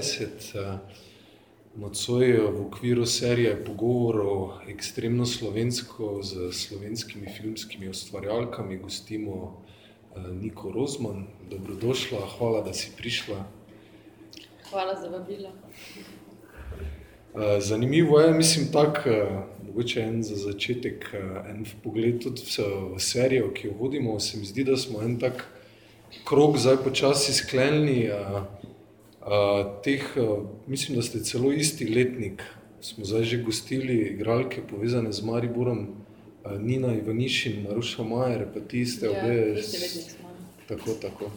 večer, dobrodošli v GT2. Nocoj v okviru serije pogovorov ekstremno slovensko z slovenskimi filmskimi ustvarjalkami gostimo eh, Niko Rozman. Dobrodošla, hvala, da si prišla. Hvala za vabilo. Eh, zanimivo je, mislim, tako, eh, mogoče en za začetek, en pogled tudi v serijo, ki jo vodimo. Se mi zdi, da smo en tak krog zdaj počasi sklenili. Teh, mislim, da ste celo isti letnik. Smo zdaj že gostili igralke povezane z Mariborom, Nina Ivanišin, Maruša Majer, pa ti ste Ja, obe. smo. Tako, tako.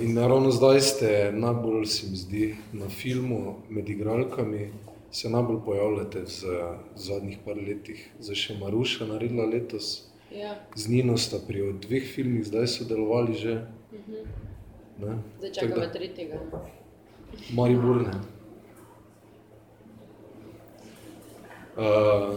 In naravno zdaj ste najbolj, se mi zdi, na filmu med igralkami, se najbolj pojavljate v zadnjih par letih. Zdaj še Maruša naredila letos, Ja, z Nino sta pri dveh filmih zdaj sodelovali že. Ne? zdaj čakamo da- tretjega. Maribor ne. Uh,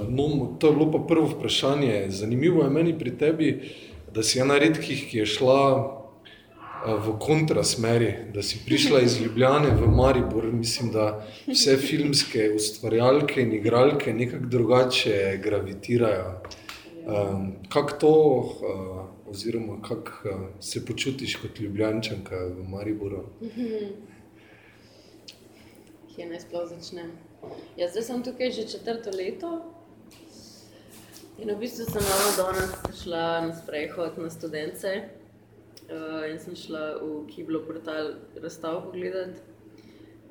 no, to je bilo pa prvo vprašanje. Zanimivo je meni pri tebi, da si ena redkih, ki je šla uh, v kontrasmeri, da si prišla iz Ljubljane v Maribor. Mislim, da vse filmske ustvarjalke in igralke nekako drugače gravitirajo. Um, kako to, uh, oziroma kako uh, se počutiš kot ljubljančanka v Mariboru? Kje naj sploh začnem? Ja, zdaj sem tukaj že četrto leto. In v bistvu sem ravno danes šla na sprehod na študence uh, in sem šla v Kiblo portal razstav pogledat.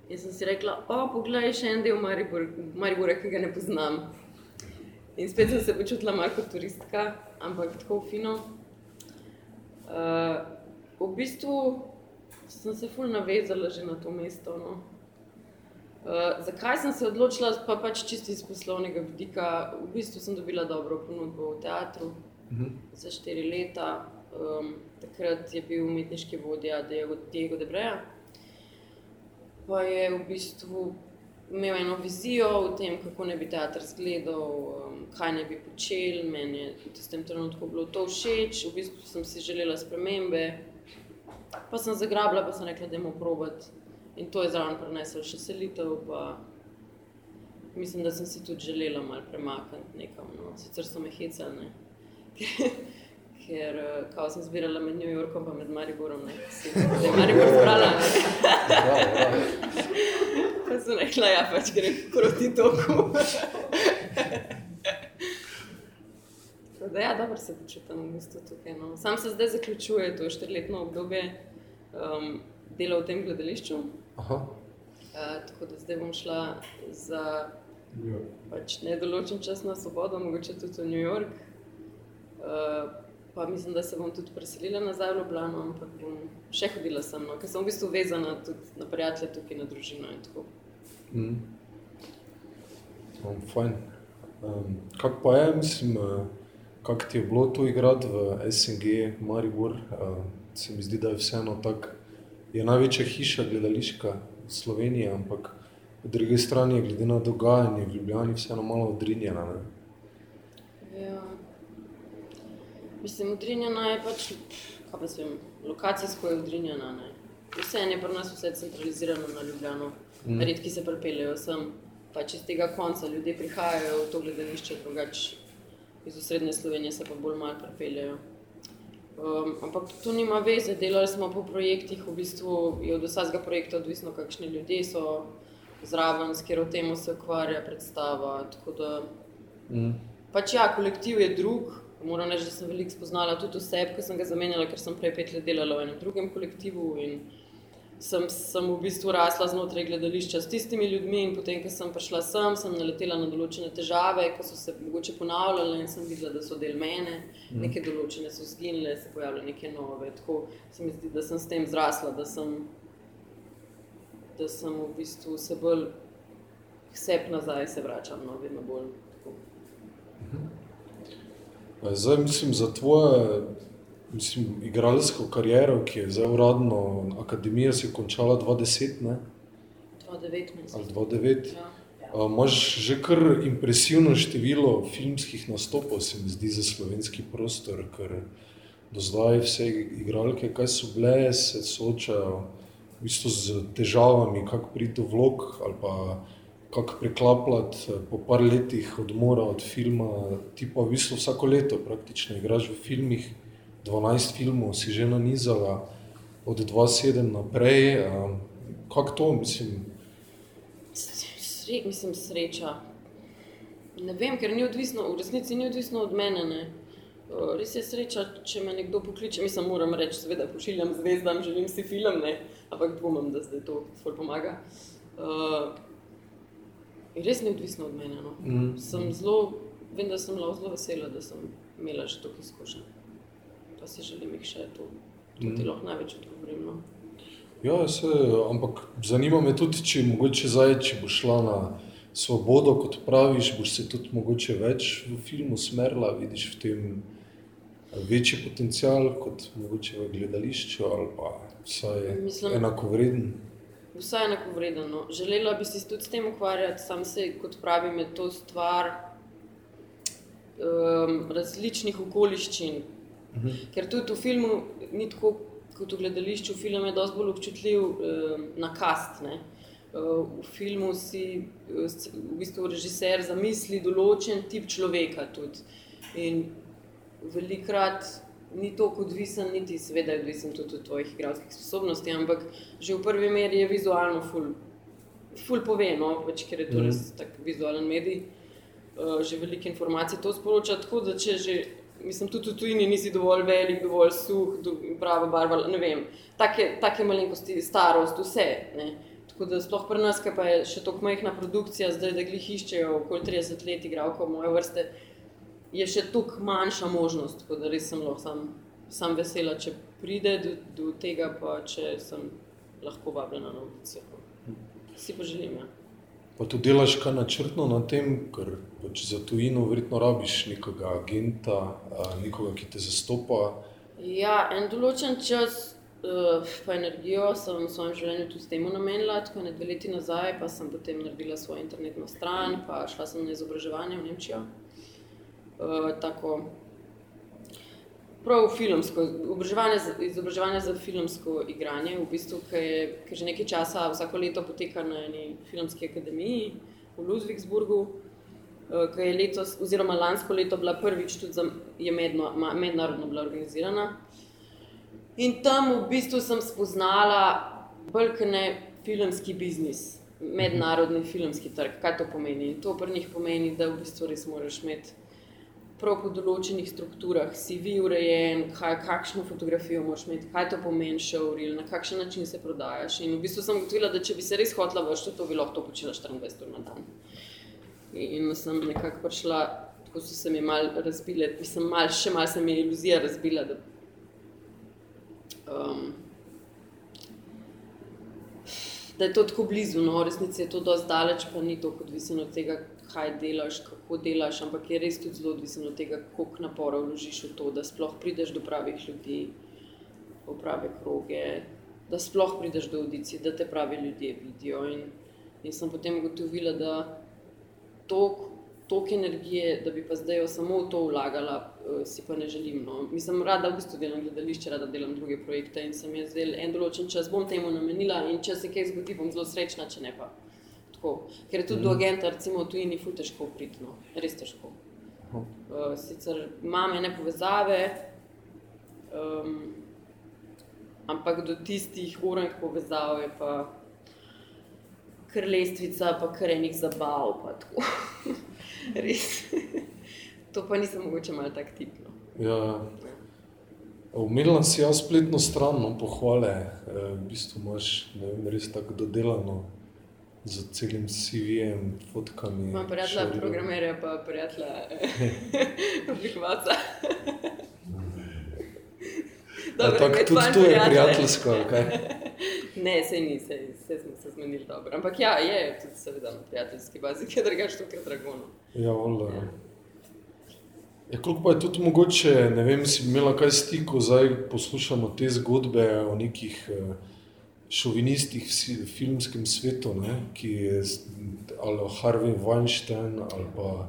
In sem si rekla, o, poglej, še en del Maribor, Maribora, ki ga ne poznam. In spet sem se počutila malo kot turistka, ampak tako fino. Uh, v bistvu sem se ful navezala že na to mesto. No. Uh, zakaj sem se odločila, pa pač čisto iz poslovnega vidika. V bistvu sem dobila dobro ponudbo v teatru Mhm. za štiri leta. Um, takrat je bil umetniški vodja Diego Debreja. Pa je v bistvu imel eno vizijo o tem, kako naj bi teater izgledal, um, kaj naj bi počel. Meni je v tistem trenutku bilo to všeč, v bistvu sem si želela spremembe. Pa sem zagrabila, pa sem rekla, da je provat. In to je zraven prenesel še selitev. Pa mislim, da sem si tudi želela malo premakniti nekam. No. Sicer so me hecali, ker eh, kao sem zbirala med New Yorkom in Mariborom. Ne. Si, da je Maribor zbrala. Pa sem rekla, ja, pač grem proti toku. Da, ja, dobro se počutim v bistvu tukaj. No. Sam se zdaj zaključuje to štiriletno obdobje um, dela v tem gledališču. Aha. Uh, tako da zdaj bom šla za Ja. pač nedoločen čas na svobodo, mogoče tudi v New York. Uh, pa mislim, da se bom tudi preselila nazaj v Ljubljano, ampak bom še hodila sem, no, ker sem v bistvu vezana tudi na prijatelje tukaj, na družino in tako. Mm. Um, fajn. Um, kako pa je, mislim, uh, kako ti je bilo to igrati v SNG Maribor? Uh, se mi zdi, da je vseeno tako, je največja hiša gledališka v Sloveniji, ampak po drugi strani je glede na dogajanje v Ljubljani vseeno malo odrinjena. Ne? Ja. Mislim, udrinjena je pač, kaj pa se vem, lokacijsko je udrinjena. Ne. Vse je pri nas vse centralizirano na Ljubljano. Mm. Redki se pripeljejo sem, pač iz tega konca ljudje prihajajo v to gledališče, drugače iz osrednje Slovenije se pa bolj malo pripeljejo. Um, ampak to nima veze, delali smo po projektih, v bistvu je od vsakega projekta odvisno, kakšni ljudje so zraven, s katero temo se ukvarja predstava. Tako da Mm. Pač ja, kolektiv je drug. Moram reči, da sem veliko spoznala tudi oseb, ki sem ga zamenjala, ker sem prej pet let delala v enem drugem kolektivu. In sem, sem v bistvu rasla znotraj gledališča s tistimi ljudmi, in potem, ko sem prišla sem, sem naletela na določene težave, ki so se mogoče ponavljale in sem videla, da so del mene, mm. neke določene so zginile, se pojavljajo neke nove. Tako se mi zdi, da sem s tem zrasla, da sem, da sem v bistvu se bolj sep nazaj, se vračam, no, vedno bolj. Tako. A Zdaj mislim za tvoje mislim, igralsko kariero, ki je zdaj uradno, akademija se je končala 2010 ne? 2019. ali 2009. Ja. A, Imaš že kar impresivno število filmskih nastopov, se mi zdi, za slovenski prostor, ker do zdaj vse igralke, kaj so bile, se soočajo v bistvu z težavami, kako priti do vlog ali pa kako preklapljati eh, po par letih odmora od filma. Ti pa v bistvu vsako leto praktično igraš v filmih, 12 filmov si že nanizala od 2-7 naprej. Kako to, mislim? Sre, mislim, sreča. Ne vem, ker ni odvisno, v resnici ni odvisno od mene. Ne. Res je sreča, če me nekdo pokliče. Mislim, moram reči, seveda, pošiljam zvezdam, želim si film, ne. ampak dvomim, da zdaj to svoj pomaga. Uh, res ni odvisno od mene. No. Mm. Sem zelo, vem, da sem zelo vesela, da sem imela že toliko izkušenj. Pa si želim jih še to, to mm. lahko največ odgovorim. No. Ja, se, ampak zanima me tudi, če mogoče zdaj, če bo šla na svobodo, kot praviš, boš se tudi mogoče več v filmu smerla, vidiš v tem večji potencial kot mogoče v gledališču ali pa vsaj Mislim, enako vreden. Vsaj enako vreden. No. Želela bi se tudi s tem ukvarjati, sam se, kot pravim, je to stvar um, različnih okoliščin. Mhm. Ker tudi v filmu ni tako kot v gledališču, film je dosti bolj občutljiv um, na kast. Ne. Uh, v filmu si v bistvu režiser zamisli določen tip človeka. Tudi. In velikrat ni toliko odvisen, niti seveda je odvisen tudi od tvojih igralskih sposobnosti, ampak že v prvi meri je vizualno ful, ful poveno, pač, ker je to res mm. tak vizualen medij, uh, že veliko informacij to sporoča, tako da če že, mislim, tudi v tujini nisi dovolj velik, dovolj suh, do, prava barva, ne vem, take, take malenkosti, starost, vse, ne. Tako da sploh pri nas, ki pa je še tako majhna produkcija, zdaj da glih iščejo okoli 30 let igralko moje vrste, je še toliko manjša možnost, da res sem lahko sam, sam vesela, če pride do, do tega, pa če sem lahko vabljena na audicijo. Si pa želim. Ja. Pa tu delaš kaj načrtno na tem, ker pač za tujino verjetno rabiš nekoga agenta, nekoga, ki te zastopa. Ja, en določen čas. Uh, pa energijo sem v svojem življenju tudi temu namenila, tako ne dve leti nazaj, pa sem potem naredila svojo internetno stran, pa šla sem na izobraževanje v Nemčijo. Eh, tako prav filmsko, izobraževanje, izobraževanje za filmsko igranje, v bistvu, ki je ki že nekaj časa, vsako leto poteka na eni filmski akademiji v Ludwigsburgu, uh, ki je letos, oziroma lansko leto, bila prvič tudi za, je medno, mednarodno bila organizirana. In tam v bistvu sem spoznala brkne filmski biznis, mednarodni filmski trg. Kaj to pomeni? To pri njih pomeni, da v bistvu res moraš imeti prav po določenih strukturah, si vi urejen, kaj, kakšno fotografijo moraš imeti, kaj to pomeni še uril, na kakšen način se prodajaš. In v bistvu sem gotovila, da če bi se res hotla vršiti, to bi lahko počela 24 ur na dan. In sem nekako prišla, tako so se mi mal razbile, mislim, mal, še mal se mi je iluzija razbila, da, um, da je to tako blizu, no, v resnici je to dosti daleč, pa ni to odvisno od tega, kaj delaš, kako delaš, ampak je res tudi zelo odvisno od tega, koliko napora vložiš v to, da sploh prideš do pravih ljudi, v prave kroge, da sploh prideš do audicije, da te pravi ljudje vidijo. In, in sem potem ugotovila, da toliko energije, da bi pa zdaj samo v to vlagala, uh, si pa ne želim. No. Mislim, rada v bistvu delam gledališče, rada delam druge projekte in sem jaz zdaj en določen čas bom temu namenila in če se kaj zgodi, bom zelo srečna, če ne pa. Tako. Ker je tudi mm. do agenta, recimo, tu in tu težko priti, no. res težko. Uh, sicer imamo ene povezave, um, ampak do tistih urank povezav je pa kar lestvica, pa kar enih zabav. res. to pa nisem mogoče malo tak tip. No. Ja. Umirila si jaz spletno stran, no, pohvale, e, v bistvu imaš ne vem, res tako dodelano z celim CV-jem, fotkami. Imam prijatelja, programerja, pa prijatelja, oblikovalca. Ampak tudi to je prijateljsko. ne, se ni, se, se smo se zmenili dobro. Ampak ja, je tudi seveda na prijateljski bazi, ki je drugače tukaj dragono. Ja, vola. Ja. Ja, koliko pa je tudi mogoče, ne vem, si imela kaj stikov, zdaj poslušamo te zgodbe o nekih eh, šovinistih v filmskem svetu, ne, ki je ali Harvey Weinstein ali pa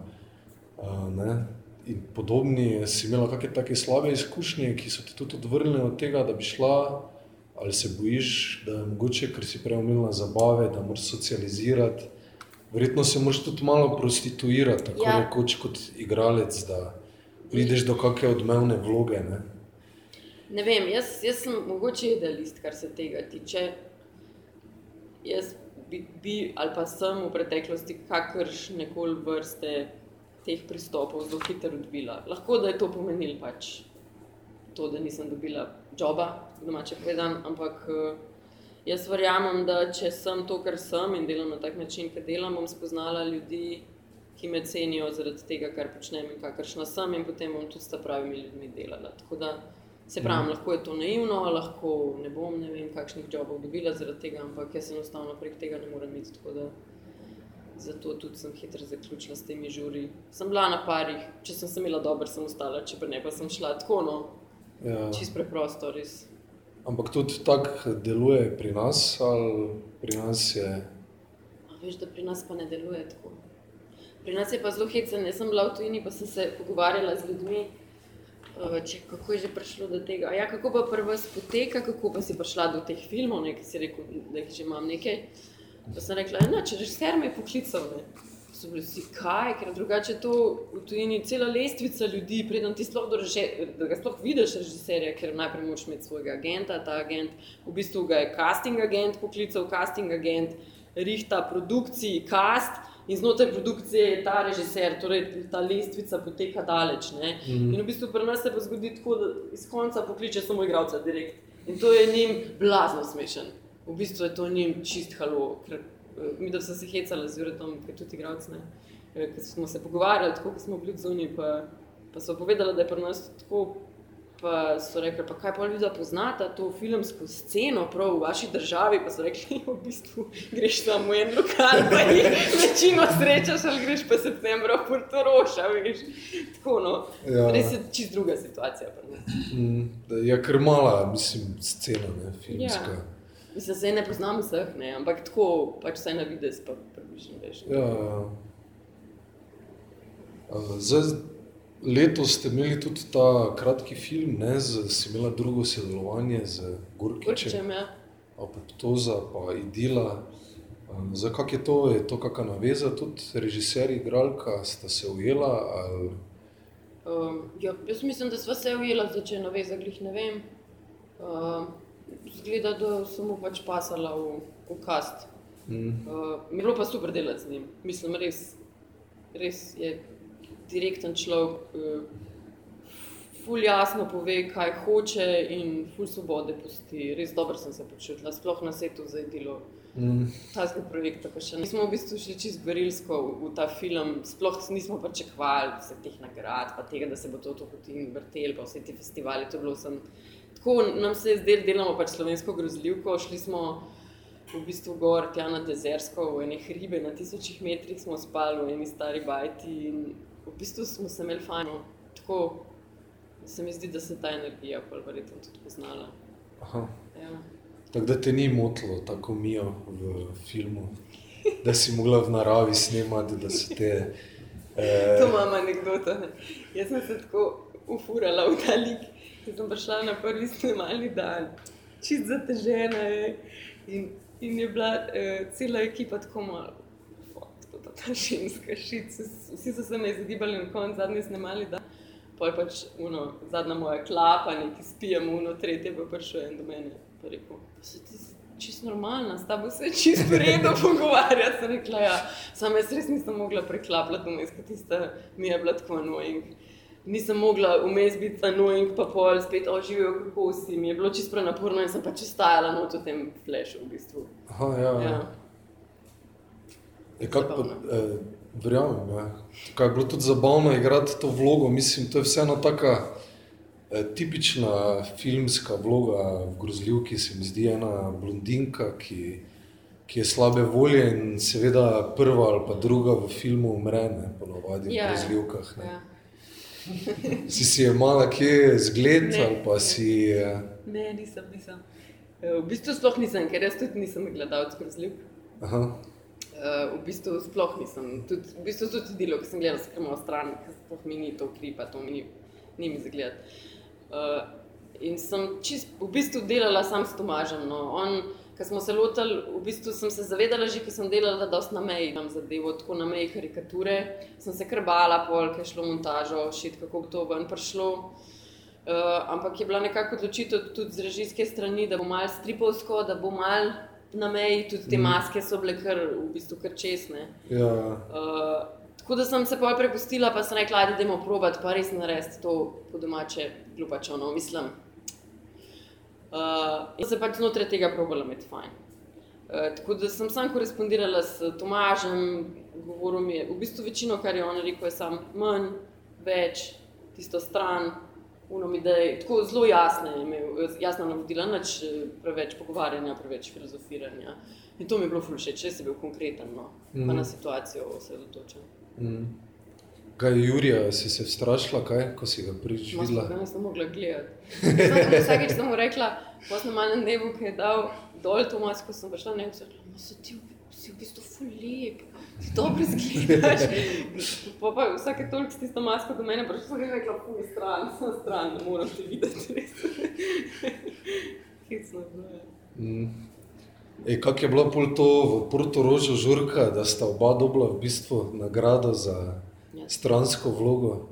ne, in podobni, si imela kakšne take slabe izkušnje, ki so te tudi odvrnile od tega, da bi šla, ali se bojiš, da je mogoče, ker si prej omenila zabave, da moraš socializirati. Verjetno se moraš tudi malo prostituirati, tako Ja. rekoč kot igralec, da prideš do kakšne odmevne vloge. Ne? Ne vem, jaz, jaz sem mogoče idealist, kar se tega tiče. Jaz bi, bi ali pa sem v preteklosti kakršne koli vrste teh pristopov zelo hitro odbila. Lahko da je to pomenilo pač to, da nisem dobila joba, domače povedan, ampak eh, jaz verjamem, da če sem to, kar sem in delam na tak način, kot delam, bom spoznala ljudi, ki me cenijo zaradi tega, kar počnem in kakršna sem, in potem bom tudi s pravimi ljudmi delala. Tako da se pravi, Mhm. lahko je to naivno, lahko ne bom ne vem, kakšnih jobov dobila zaradi tega, ampak jaz enostavno prek tega ne morem iti. Zato tudi sem hitro zaključila s temi žuri. Sem bila na parih, če sem se imela dobro, sem ostala, če pa ne, pa sem šla tako, no, Ja. čist preprosto, res. Ampak tudi tako deluje pri nas, ali pri nas je. A veš, da pri nas pa ne deluje tako. Pri nas je pa zelo hecen. Jaz sem bila v tujini, pa sem se pogovarjala z ljudmi, če, kako je že prišlo do tega. Ja, kako pa prvo poteka, kako pa si prišla do teh filmov, ne, ki si rekel, da jih že imam nekaj. Pa sem rekla, da če režiser me je poklical. Ne. So bili vsi kaj, ker drugače to v tujini cela lestvica ljudi, preden ti sploh reže- da ga sploh vidiš režiserja, ker najprej moraš imeti svojega agenta, ta agent, v bistvu ga je casting agent poklical, casting agent rihta produkciji, cast in znotraj produkcije je ta režiser, torej ta lestvica poteka daleč. Ne? Mhm. In v bistvu pri nas se pa zgodi tako, da iz konca pokliče samo igralca direkt. In to je njim blazno smešen. V bistvu je to njim čist halo. Ker, eh, mi, da sem se hecala z Juretom, je tudi igralec, ne. Eh, Ker smo se pogovarjali, tako kot smo bili zunaj, pa, pa so povedali, da je pri nas tako. Pa so rekli, pa kaj pa ljudje poznata to filmsko sceno, prav v vaši državi. Pa so rekli, v bistvu greš samo v en lokal, pa jih večino srečaš, ali greš pa septembra v Portoroša, veš. Tako no. Ja. Res je čist druga situacija. nas. Mm, je kar mala, mislim, scena, ne, filmska. Ja. Mislim, da ne poznam vseh, ne, ampak tako pač vsaj na videz, pa približno veš. Ja, ja. Uh, Zdaj, letos ste imeli tudi ta kratki film, ne, z, si imela drugo sodelovanje z Gurkičem, Kurčem, ja. Apoptoza, pa Idila. Um, Zdaj, kak je to, je to kakšna naveza, tudi režiser, igralka, sta se ujela, ali Um, ja, jaz mislim, da smo se ujeli, da če ne veš, glih ne vem. Uh, zgleda, da sem mu pač pasala v, v kast. mm, Uh, mi je bilo pa super delati z njim. Mislim, res, res je direkten človek, uh, ful jasno pove, kaj hoče in ful svobode pusti. Res dobro sem se počutila, sploh na svetu za delo. mm, Tazga projekta pa še ne. Mi smo v bistvu šli čist gorilsko v, v ta film, sploh nismo pričakovali vseh teh nagrad, pa tega, da se bo to tako in vrtel, pa vse ti festivali. To je bilo sem. Tako nam se je zdelo, delamo pač slovensko grozljivko, šli smo v bistvu gor, tja na dezersko, v enih ribe na tisočih metrih smo spali, v eni stari bajti in v bistvu smo se imeli fajno. Tako se mi zdi, da se ta energija pol verjetno tudi poznala. aha. Ja. Tako da te ni motilo tako mijo v filmu, da si mogla v naravi snemati, da so te. Eh, To imam anekdoto. ne. Jaz sem se tako ufurala v ta lik, ko sem prišla na prvi snemalni dan, čist zatežena je. In, in je bila uh, cela ekipa tako malo. "Fuck, to je Ta ženska šica, vsi so se me izogibali na koncu zadnji snemalni dan. Pa je pač uno, zadnja moja klapa, neki spijemo, uno, tretje pa je prišel en do mene. Pa je rekel, "Pa se ti zdi čisto normalna, s tabo se je čisto v redu pogovarjati. Sem rekla, ja, sam jaz res nisem mogla preklapljati vmes, ker tista mi je bila tako annoying. Nisem mogla vmes biti annoying, pa pol spet oživijo, kako si. Mi je bilo čisto prenaporno in sem pač stajala not v tem flashu v bistvu. aha, ja, ja. Ja. Je kak pa, eh, verjamem, ja. Tako je bilo tudi zabavno igrati to vlogo. Mislim, to je vseeno taka eh, tipična filmska vloga v grozljivki, se mi zdi ena blondinka, ki, ki je slabe volje in seveda prva ali pa druga v filmu umre, ne, ponovadi Ja, v ja. grozljivkah. Ne. Ja. Si si je mala kje zgled Ne. ali pa si... eh, Ne, nisem, nisem. Eh, V bistvu sploh nisem, ker jaz tudi nisem gledalec grozljivk. Aha, Uh, v bistvu sploh nisem, tudi, v bistvu tudi delo, ki sem gledal, samo stran, ker sploh mi ni to kripa, to mi ni, ni mi zgled. Uh, in sem čist, v bistvu delala sam s Tomažem. No. On, ko smo se lotili, v bistvu sem se zavedala že, ker sem delala dosti na meji, tam zadevo, tako na meji karikature. Sem se krbala, pol, ker je šlo montažo, šit, kako bi to ven prišlo. Uh, ampak je bila nekako odločitev tudi z režijske strani, da bo mal stripovsko, da bo mal na meji, tudi te Mhm. maske so bile kar, v bistvu kar česne. Ja, Uh, tako da sem se pa prepustila, pa sem rekla, da idemo provat, pa res narediti to po domače glupačovno, mislim. Uh, in se pač znotraj tega probala imeti fajn. Uh, tako da sem sam korespondirala s Tomažem, govoril mi je v bistvu večino, kar je on rekel, je sam manj, več, tisto stran, unom idej, tako zelo jasne, je imel jasna navodila, nič eh, preveč pogovarjanja, preveč filozofiranja. In to mi je bilo všeč, res je bil konkreten, no, pa Mhm. na situacijo osredotočen. mm. Kaj, Jurija, si se strašila, kaj, ko si ga prvič videla? ga nisem mogla gledati. Sem Vsakeč sem mu rekla, posebno na dnevu, ki je dal dol to masko, sem prišla in rekla, "Ma, so ti v- si v bistvu ful lep, ti dobro izgledaš. Pa pa vsake toliko s tisto masko do mene, prišla sem in rekla, fuj stran, sem stran, ne moram te videti je bilo, ja. Mm. E, kak je bila pol to v Porto Rožu žurka, da sta oba dobila v bistvu nagrado za Ja. stransko vlogo?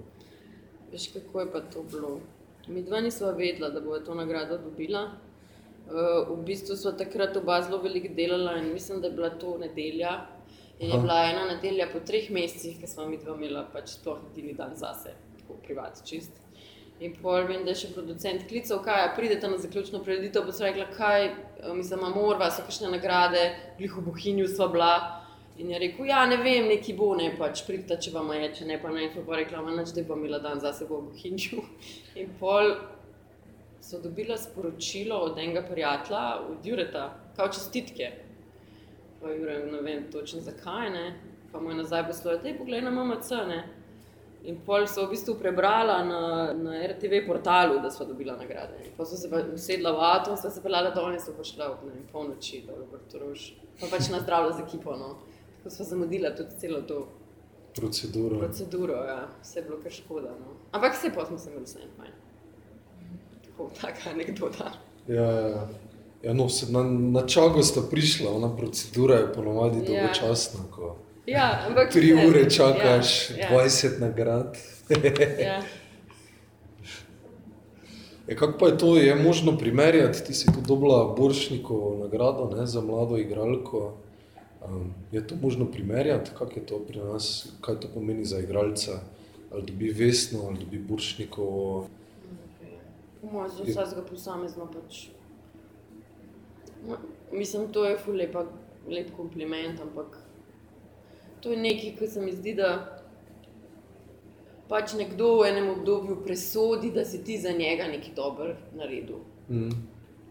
Veš, kako je pa to bilo? Mi dva nisva vedela, da bo to nagrado dobila. Uh, v bistvu smo takrat oba zelo veliko delala in mislim, da je bila to nedelja. In je bila ena nedelja po treh mesecih, ki smo mi dva imela pač sploh edini dan zase, tako privat čist. In pol vem, da je še producent klical, kaj pridete na zaključno prireditev, pa so rekla, kaj, eh, mislim, morva, so kakšne nagrade, glih v Bohinju sva bila. In je rekel, ja, ne vem, neki bo, ne pač pridite, če vam je, če ne pa ne. In pa rekla, ma nič, da bo imela dan zase v Bohinju. In pol so dobila sporočilo od enega prijatelja, od Jureta, kao čestitke. Pa Jure, ne vem točno zakaj, ne. Pa mu je nazaj poslal, da je pogled na MMC, ne. In pol so v bistvu prebrala na, na RTV portalu, da so dobila nagrade. In pa so se usedla v avto, so se pelala dol in so prišla ob ne vem, polnoči dol v Portorož. Pa pač nazdravila z ekipo, no. Tako smo zamudila tudi celo to Proceduro. proceduro, ja. Vse je bilo kar škoda, no. Ampak vse pa smo se imeli vse fajn. Tako, taka anekdota. Ja, ja. ja no, se na, na čago sta prišla, ona procedura je ponovadi Ja. dolgočasna, ko Ja, ampak tri vse, ure čakaš, ja, 20 nagrad. Ja. E, kako pa je to, je možno primerjati? Ti si tu dobila Boršnikovo nagrado ne, za mlado igralko. Um, je to možno primerjati, kako je to pri nas, kaj to pomeni za igralca? Ali dobi Vesno, ali dobi Boršnikovo. Po mojem, za vsakega posamezno pač. No, Mislim, to je ful lepa, lep kompliment, ampak to je nekaj, kar se mi zdi, da pač nekdo v enem obdobju presodi, da si ti za njega nekaj dober naredil. Mm.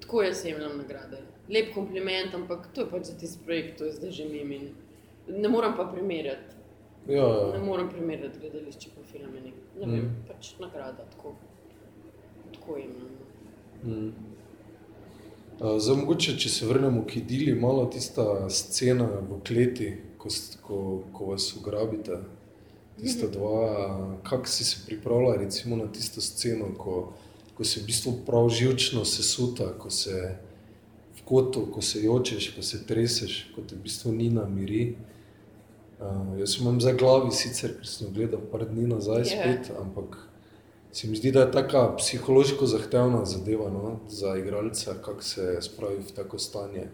Tako jaz jemljem nagrade. Lep kompliment, ampak to je pač za tisti projekt, to je zdaj že mimi. Ne morem pa primerjati. Ja, Ne ja. morem primerjati gledališče pa filme. Ne, ne vem, Mm. pač nagrada tako. Tako jemljem. no. Mm. Uh, Zdaj, mogoče, če se vrnemo k idili, malo tista scena v kleti, ko, ko, ko vas ugrabite, tista dva, kako si se pripravljala recimo na tisto sceno, ko, ko se v bistvu prav živčno sesuta, ko se v kotu, ko se jočeš, ko se treseš, ko te v bistvu ni na miri. Uh, jaz imam zdaj glavi sicer, ker sem gledal par dni nazaj Je. spet, ampak se mi zdi, da je taka psihološko zahtevna zadeva no, za igralca, kako se spravi v tako stanje.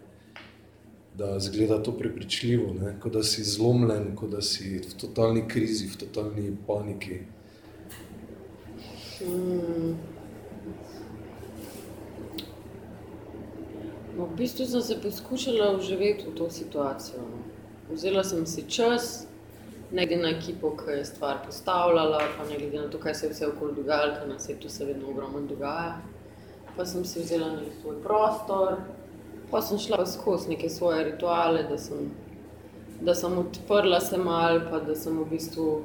Da zgleda to prepričljivo, ne? kot da si zlomljen, kot da si v totalni krizi, v totalni paniki. Mm. No, v bistvu sem se poskušala vživeti v to situacijo. No. Vzela sem si čas, ne glede na ekipo, ki je stvar postavljala, pa ne glede na to, kaj se je vse okoli dogajalo, ker na svetu se vedno ogromno dogaja. Pa sem si vzela nek svoj prostor, pa sem šla skozi neke svoje rituale, da sem, da sem odprla se mal, pa da sem v bistvu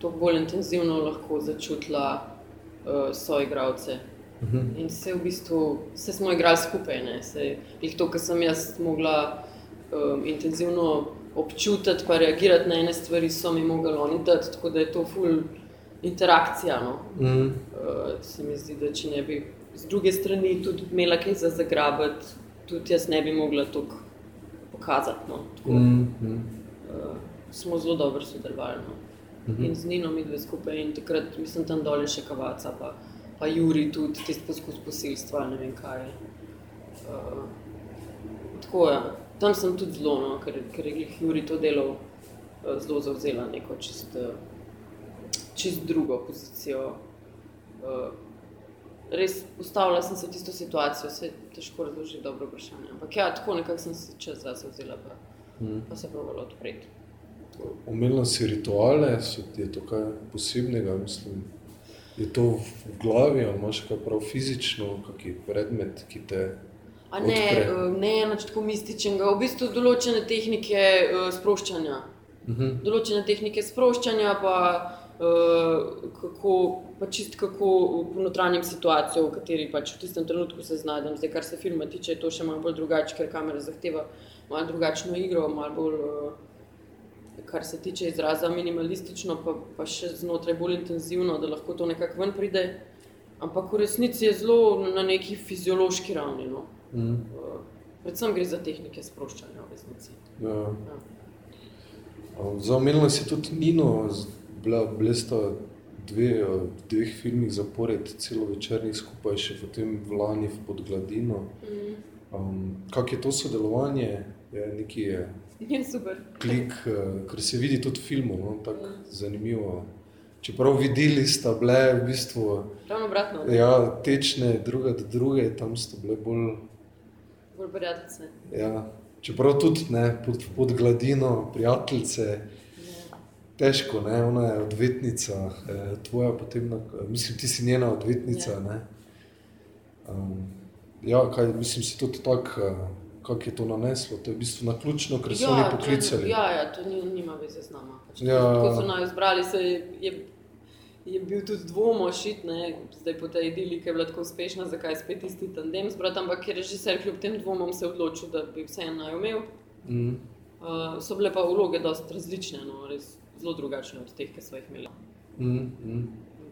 to bolj intenzivno lahko začutila uh, soigravce. Mhm. In se v bistvu, se smo igrali skupaj, ne, se jih to, kar sem jaz mogla um, intenzivno občutiti, pa reagirati na ene stvari, so mi mogli oni dati, tako da je to ful interakcija. No. Mm. Uh, se mi zdi, da če ne bi z druge strani tudi imela kaj za zagrabiti, tudi jaz ne bi mogla toliko pokazati. No. Tako, Mm. Mm. uh, smo zelo dobro sodelovali. No. Mhm. In z Nino mi dve skupaj in takrat mislim tam dol je še kavaca, pa, pa Juri tudi tisti poskus posilstva, ne vem kaj. Uh, tako je. Tam sem tudi zelo, no, ker, ker je Juri to delal uh, zelo zauzela neko čist, uh, čist drugo pozicijo. Uh, res postavila sem se v tisto situacijo, se je težko razložiti dobro vprašanje. Ampak ja, tako nekako sem se čas zase vzela, pa, Mm. pa se pravila odpreti. Omenila si rituale, so, je to kaj posebnega, mislim. Je to v glavi, ali imaš kaj prav fizično, kakšen predmet, ki te. A ne, Odpre. eh, ne nič tako mističnega, v bistvu določene tehnike eh, sproščanja. Mhm. Določene tehnike sproščanja, pa eh, kako, pa čist kako ponotranjim situacijo, v kateri pač v tistem trenutku se znajdem. Zdaj, kar se filma tiče, je to še malo bolj drugače, ker kamera zahteva malo drugačno igro, malo bolj, eh, kar se tiče izraza, minimalistično, pa, pa še znotraj bolj intenzivno, da lahko to nekako ven pride. Ampak v resnici je zelo na neki fiziološki ravni. No. Uh, predvsem gre za tehnike sproščanja v resnici. Ja. Ja. Zamenjala si tudi Nino, bila, bile sta dve, v dveh filmih zapored, celo večernih skupaj, še potem v Lani v Podgladino. Mm. Um, Kako je to sodelovanje, je neki je Je super. klik, eh, ker se vidi tudi v filmu, no, tako zanimivo. Čeprav videli sta bile v bistvu Ravno obratno, ja, tečne, druga do druge, tam sta bile bolj. Bolj prijateljce. Ja, čeprav tudi ne, pod, pod gladino, prijateljice, Ja. težko, ne, ona je odvetnica, eh, tvoja potem, na, mislim, ti si njena odvetnica. Ja. Ne. Um, ja, kaj, mislim, si tudi tako, eh, kako je to naneslo, to je v bistvu na ključno, ker so oni to- poklicali. Ja, ja, to ni, nima veze z nama. Pač, Ja. Ko so naj izbrali, se je, je, bil tudi dvom ošit, ne, zdaj po tej idili, ki je bila tako uspešna, zakaj spet isti tandem zbrati, ampak je režiser kljub tem dvomom se odločil, da bi vseeno naj imel. Mm. Uh, so bile pa vloge dosti različne, no, res zelo drugačne od teh, ki smo jih imeli. Mm, mm.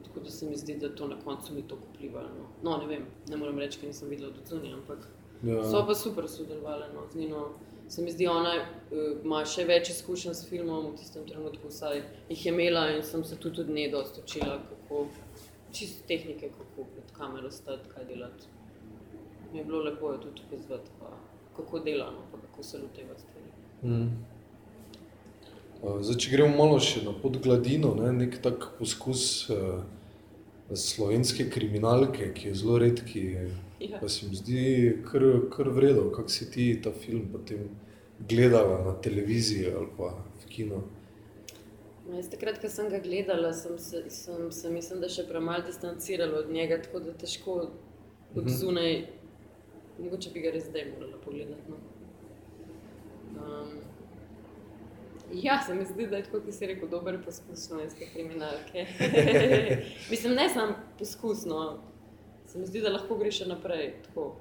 Tako da se mi zdi, da to na koncu ni tako vplivalo. No. no, ne vem, ne morem reči, ker nisem videla od zunaj, ampak Ja. so pa super sodelovali no, z Nino. Se mi zdi, ona uh, ima še več izkušenj s filmom, v tistem trenutku vsaj jih je imela in sem se tudi od nje dosta učila, kako čisto tehnike, kako pred kamero stati, kaj delati. Mi je bilo lepo jo tudi pozvati, pa kako dela, no, pa kako se loteva stvari. Mm. Uh, Zdaj, če gremo malo še na podgladino, ne, nek tak poskus uh, slovenske kriminalke, ki je zelo redki, Ja. pa se mi zdi kar, kar vredno, kako si ti ta film potem gledala na televiziji ali pa v kino. No, jaz takrat, ko sem ga gledala, sem se, sem se mislim, da še premalo distancirala od njega, tako da težko od Mhm. zunaj, mogoče bi ga res zdaj morala pogledati. No. Um, ja, se mi zdi, da je tako, kot si rekel, dober poskus slovenske kriminalke. mislim, ne samo poskusno, se mi zdi, da lahko greš še naprej. Tako,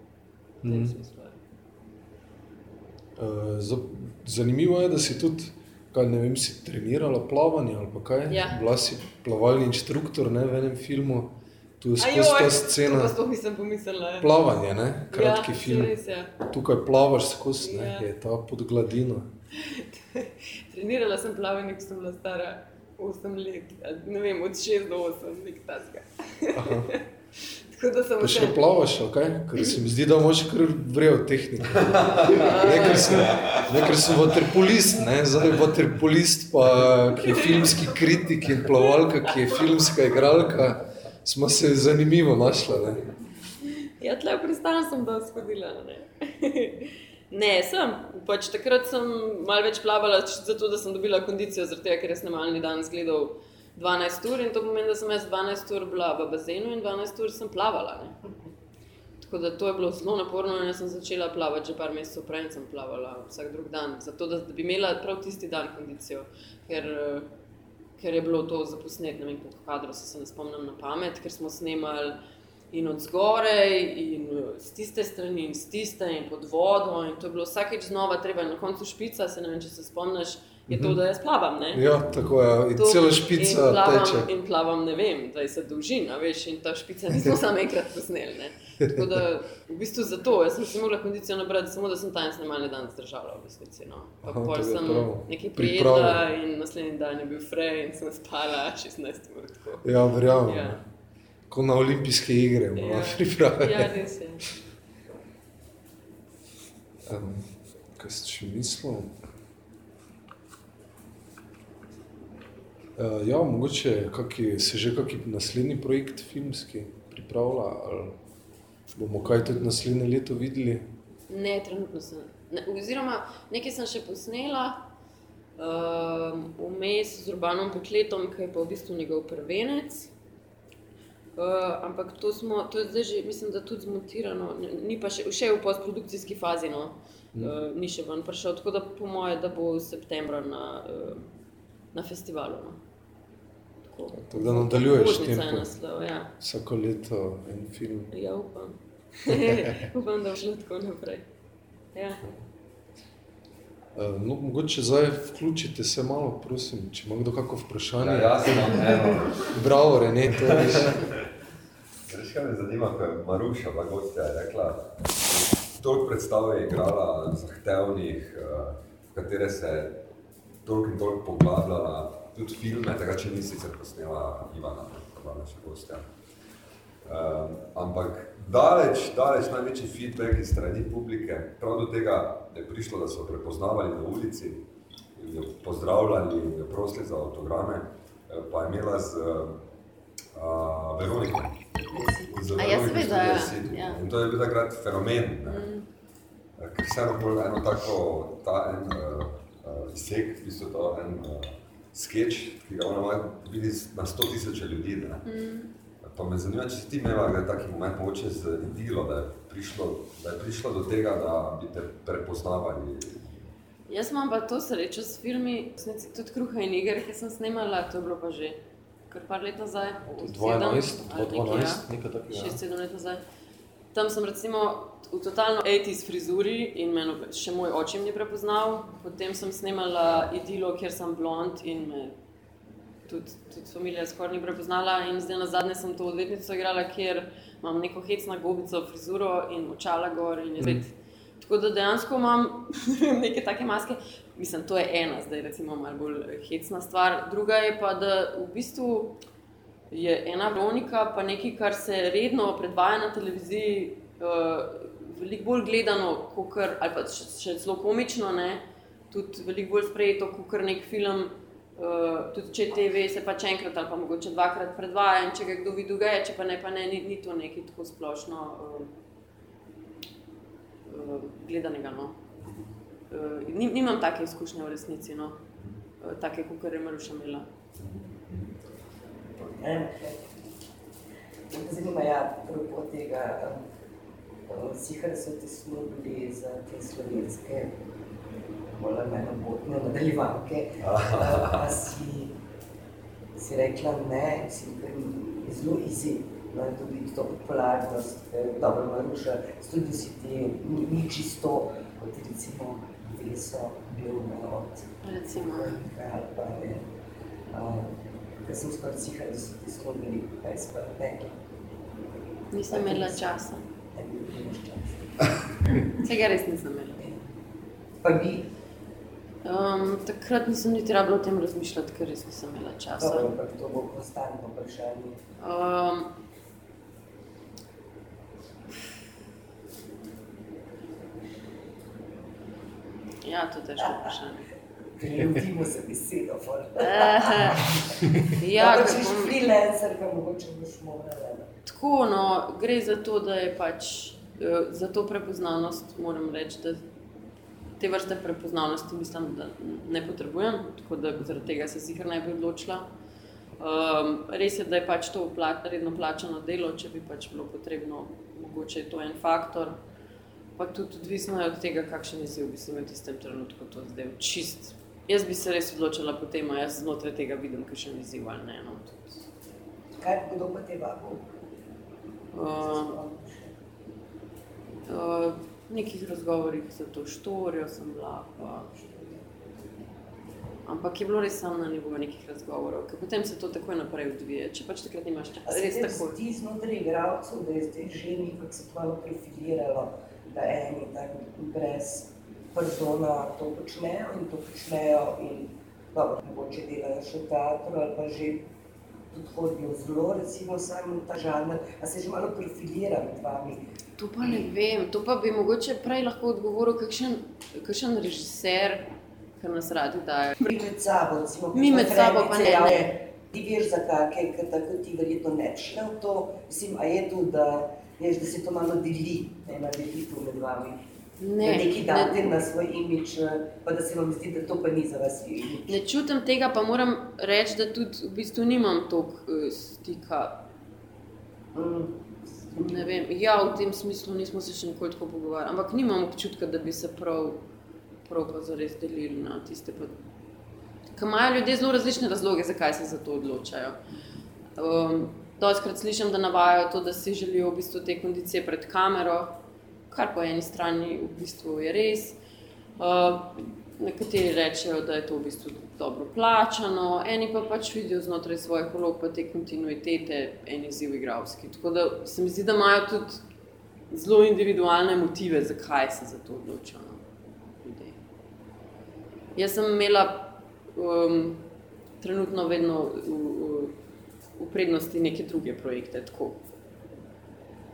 v tem Mhm. smislu. ja. Uh, za- Zanimivo je, da si tudi, kaj ne vem, si trenirala plavanje ali pa kaj. Ja. Bila si plavalni inštruktor ne, v enem filmu, tu je skozi Ajoj, ta To scena. pa sploh nisem pomislila. ja. Plavanje, ne? kratki ja, film. Res, ja. Tukaj plavaš skozi, ne? Ja. je ta pod gladino. Trenirala sem plavanje, ko sem bila stara 8 let, ne vem, od 6 do 8, nek taska. Aha. Tako da sem Pa še plavaš, okay? ker se mi zdi, da imaš kar vrejo tehniko. Ne, ker sem, ne, ker sem vaterpolist, ne, zdaj vaterpolist, pa ki je filmski kritik in plavalka, ki je filmska igralka, smo se zanimivo našla. Ne. Ja, tle v pristanu sem da shodila. Ne, ne sem. Pač takrat sem malo več plavala, zato da sem dobila kondicijo, zaradi tega, ker je snemalni dan zgledal 12 ur in to pomeni, da sem jaz 12 ur bila v bazenu in 12 ur sem plavala. Ne. Tako da to je bilo zelo naporno in jaz sem začela plavati že par mesecev prej in sem plavala vsak drug dan, zato da, da bi imela prav tisti dan kondicijo, ker, ker je bilo to za posnet, ne vem koliko kadrov, se, se ne spomnim na pamet, ker smo snemali in od zgoraj, in z tiste strani, in z tiste, in pod vodo. In to je bilo vsakeč znova, treba na koncu špica, se ne vem, če se spomniš. Je to, da jaz plavam. Ne? Ja, tako je. In To- cela špica in plavam, teče. In plavam, ne vem, 20 dolžin, a veš, in ta špica nismo samo enkrat posneli. Ne? Tako da, v bistvu zato, jaz sem si mogla kondicijo nabrati, samo da sem ta en snemalni dan zdržala v resnici. No. Pa Aha, pol sem prav. nekaj prijedla in naslednji dan je bil frej in sem spala 16 ur. tako. Ja, verjamem. Ja. Ja. Ko na olimpijske igre, Ja. ja. priprave. Ja, res je. Um, kaj si še mislil? Uh, ja, mogoče kaki, se že kakšen naslednji projekt filmski pripravlja, ali bomo kaj tudi naslednje leto videli. Ne, trenutno sem. Ne, oziroma, nekaj sem še posnela, um, vmes z Urbanom Pekletom, ki je pa v bistvu njegov prvenec. Uh, ampak to, smo, to je zdaj že, mislim, da tudi zmontirano, ni pa še, še v postprodukcijski fazi, no. uh, ni še ven prišel. Tako da po moje, da bo v septembra na, uh, na festivalu. No. Tako. Tako da nadaljuješ je tempo. naslov, ja. Vsako leto en film. Ja, upam. upam, da bo šlo tako naprej. Ja. Uh, no, mogoče zdaj vključite se malo, prosim, če ima kdo kako vprašanje. Ja, jaz imam eno. Bravo, Rene, to je. Veš, kaj me zanima, ko je Maruša, pa gostja, je rekla, toliko predstav je igrala zahtevnih, eh, v katere se je toliko in toliko poglabljala, tudi filme, tega če ni sicer posnela Ivana, je bila naša gostja. Um, ampak daleč, daleč največji feedback iz strani publike, prav do tega je prišlo, da so prepoznavali na ulici, in jo pozdravljali, in jo prosili za avtograme, eh, pa je imela z uh, Veroniko. Z A Veroniko ja. Ja. In to je bil takrat fenomen. Ne? Mm. Eh, Ker vseeno bolj eno tako, ta en uh, uh, izsek, v bistvu to en uh, sketch, ki ga ona vidi na sto tisoče ljudi. Ne? Mm. Pa me zanima, če si ti imela kdaj taki moment, mogoče z idilo, da je prišlo, da je prišlo do tega, da bi te prepoznavali. Jaz imam pa to srečo s filmi, resnici tudi kruha in iger, ki sem snemala, to je bilo pa že kar par let nazaj. 2012, sedem ali nekaj, 2012, nekaj takega. ja. 6-7 let nazaj. Tam sem recimo v totalno 80s frizuri in meni še moj oče ni prepoznal. Potem sem snemala idilo, kjer sem blond in me tudi, tudi familija skoraj ni prepoznala. In zdaj na zadnje sem to odvetnico igrala, kjer imam neko hecno gobico, frizuro in očala gor in je spet. Tako da dejansko imam neke take maske. Mislim, to je ena, zdaj recimo malo bolj hecna stvar. Druga je pa, da v bistvu je ena Veronika, pa nekaj, kar se redno predvaja na televiziji, uh, veliko bolj gledano, kakor, ali pa še, še celo komično, ne? tudi veliko bolj sprejeto kot nek film. Uh, tudi če TV se pač enkrat ali pa mogoče dvakrat predvaja, in če ga kdo vidi, je, če pa ne, pa ne, ni, ni to nekaj tako splošno uh, uh, gledanega. No. Uh, nim, nimam take izkušnje v resnici, no. uh, take, kot je Maruša imela. Zanima me, ja, prav tega, um, sicer so ti služili za te slovenske, bolj ali manj botne nadaljevanke. Uh, pa si, si rekla ne, si je zelo izid. No, tudi to popularnost, ker dobro Maruša, tudi si ti ni, ni čisto, kot recimo Veso, bil ne od Recimo. ali pa ne. Um, ker sem skoraj sicer, da so ti služili, kaj si pa rekla. Nisem imela časa. Tega res nisem imela. Pa bi, Um, takrat nisem niti rabila o tem razmišljati, ker res nisem imela časa. dobro, ampak to bo konstantno vprašanje. Um, ja, to je težko vprašanje. Priljubimo se besedo. Eh, ja, pa če si bom- freelancer, pa mogoče boš morala. Tako, no, gre za to, da je pač eh, za to prepoznavnost, moram reči, da te vrste prepoznavnosti mislim, da ne potrebujem, tako da zaradi tega se sicer ne bi odločila. Um, res je, da je pač to pla redno plačano delo, če bi pač bilo potrebno, mogoče je to en faktor. Pa tudi odvisno je od tega, kakšen izziv bi se imel v tistem trenutku to zdaj čist. Jaz bi se res odločila po tem, jaz znotraj tega vidim kakšen izziv ali ne. No, tudi. Kaj, kdo pa te vabil? Uh, uh, nekih razgovorih za to štorijo sem bila. Pa. Ampak je bilo res samo na nivoju nekih razgovorov, ker potem se to takoj naprej odvije. Če pač takrat nimaš časa, res tako. Ti znotraj igralcev, da je zdaj že nekako se malo profiliralo, da eni tako brez pardona to počnejo in to počnejo in dobro, mogoče delajo še teatro ali pa že tudi hodijo zelo, recimo samo ta žanr, a se že malo profilira med vami. To pa ne vem, to pa bi mogoče prej lahko odgovoril kakšen, kakšen režiser, ki nas radi daje. Mi med sabo, recimo, Mi med sabo pa ne, ne. Ti veš za kakšne, ker tako ti verjetno ne bi šla v to, mislim, a je tu, da, veš, da se to malo deli, ne, na delitev med vami. Ne, da neki date ne, na svoj imič, pa da se vam zdi, da to pa ni za vas imič. ne čutim tega, pa moram reči, da tudi v bistvu nimam toliko uh, stika. Mm. Ne vem, ja, v tem smislu nismo se še nikoli tako pogovarjali, ampak nimam občutka, da bi se prav, prav pa zares delili na tiste. Pa... Ker imajo ljudje zelo različne razloge, zakaj se za to odločajo. Um, Doskrat slišim, da navajajo to, da si želijo v bistvu te kondicije pred kamero, kar po eni strani v bistvu je res. Uh, nekateri rečejo, da je to v bistvu dobro plačano, eni pa pač vidijo znotraj svojih vlog pa te kontinuitete en izziv igralski. Tako da se mi zdi, da imajo tudi zelo individualne motive, zakaj se za to odločijo. no. Jaz sem imela um, trenutno vedno v, v, v prednosti neke druge projekte. Tako.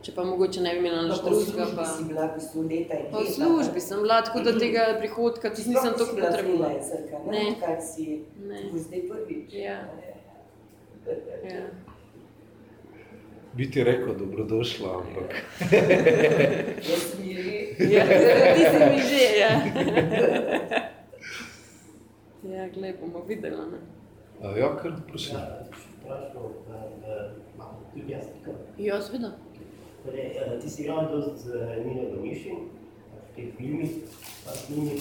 Če pa mogoče ne bi imela nič drugega, pa. si bila v bistvu leta in Pa v leta. službi sem bila, tako da tega prihodka tudi nisem tako potrebovala. freelancerka, ne? Ne. Odkar si Ne. zdaj prvič. Ja. Ja. Bi ti rekel, dobrodošla, ampak Jaz ji že Ja, ti si mi že, ja. Ja, glej, bomo videli. Ne? a, ja, kar prosim. Ja, vprašal, da, da imam tudi jaz. Ja, seveda. Torej, eh, ti si igral dosti z Nino Domišin, v teh filmih, pa s njimi.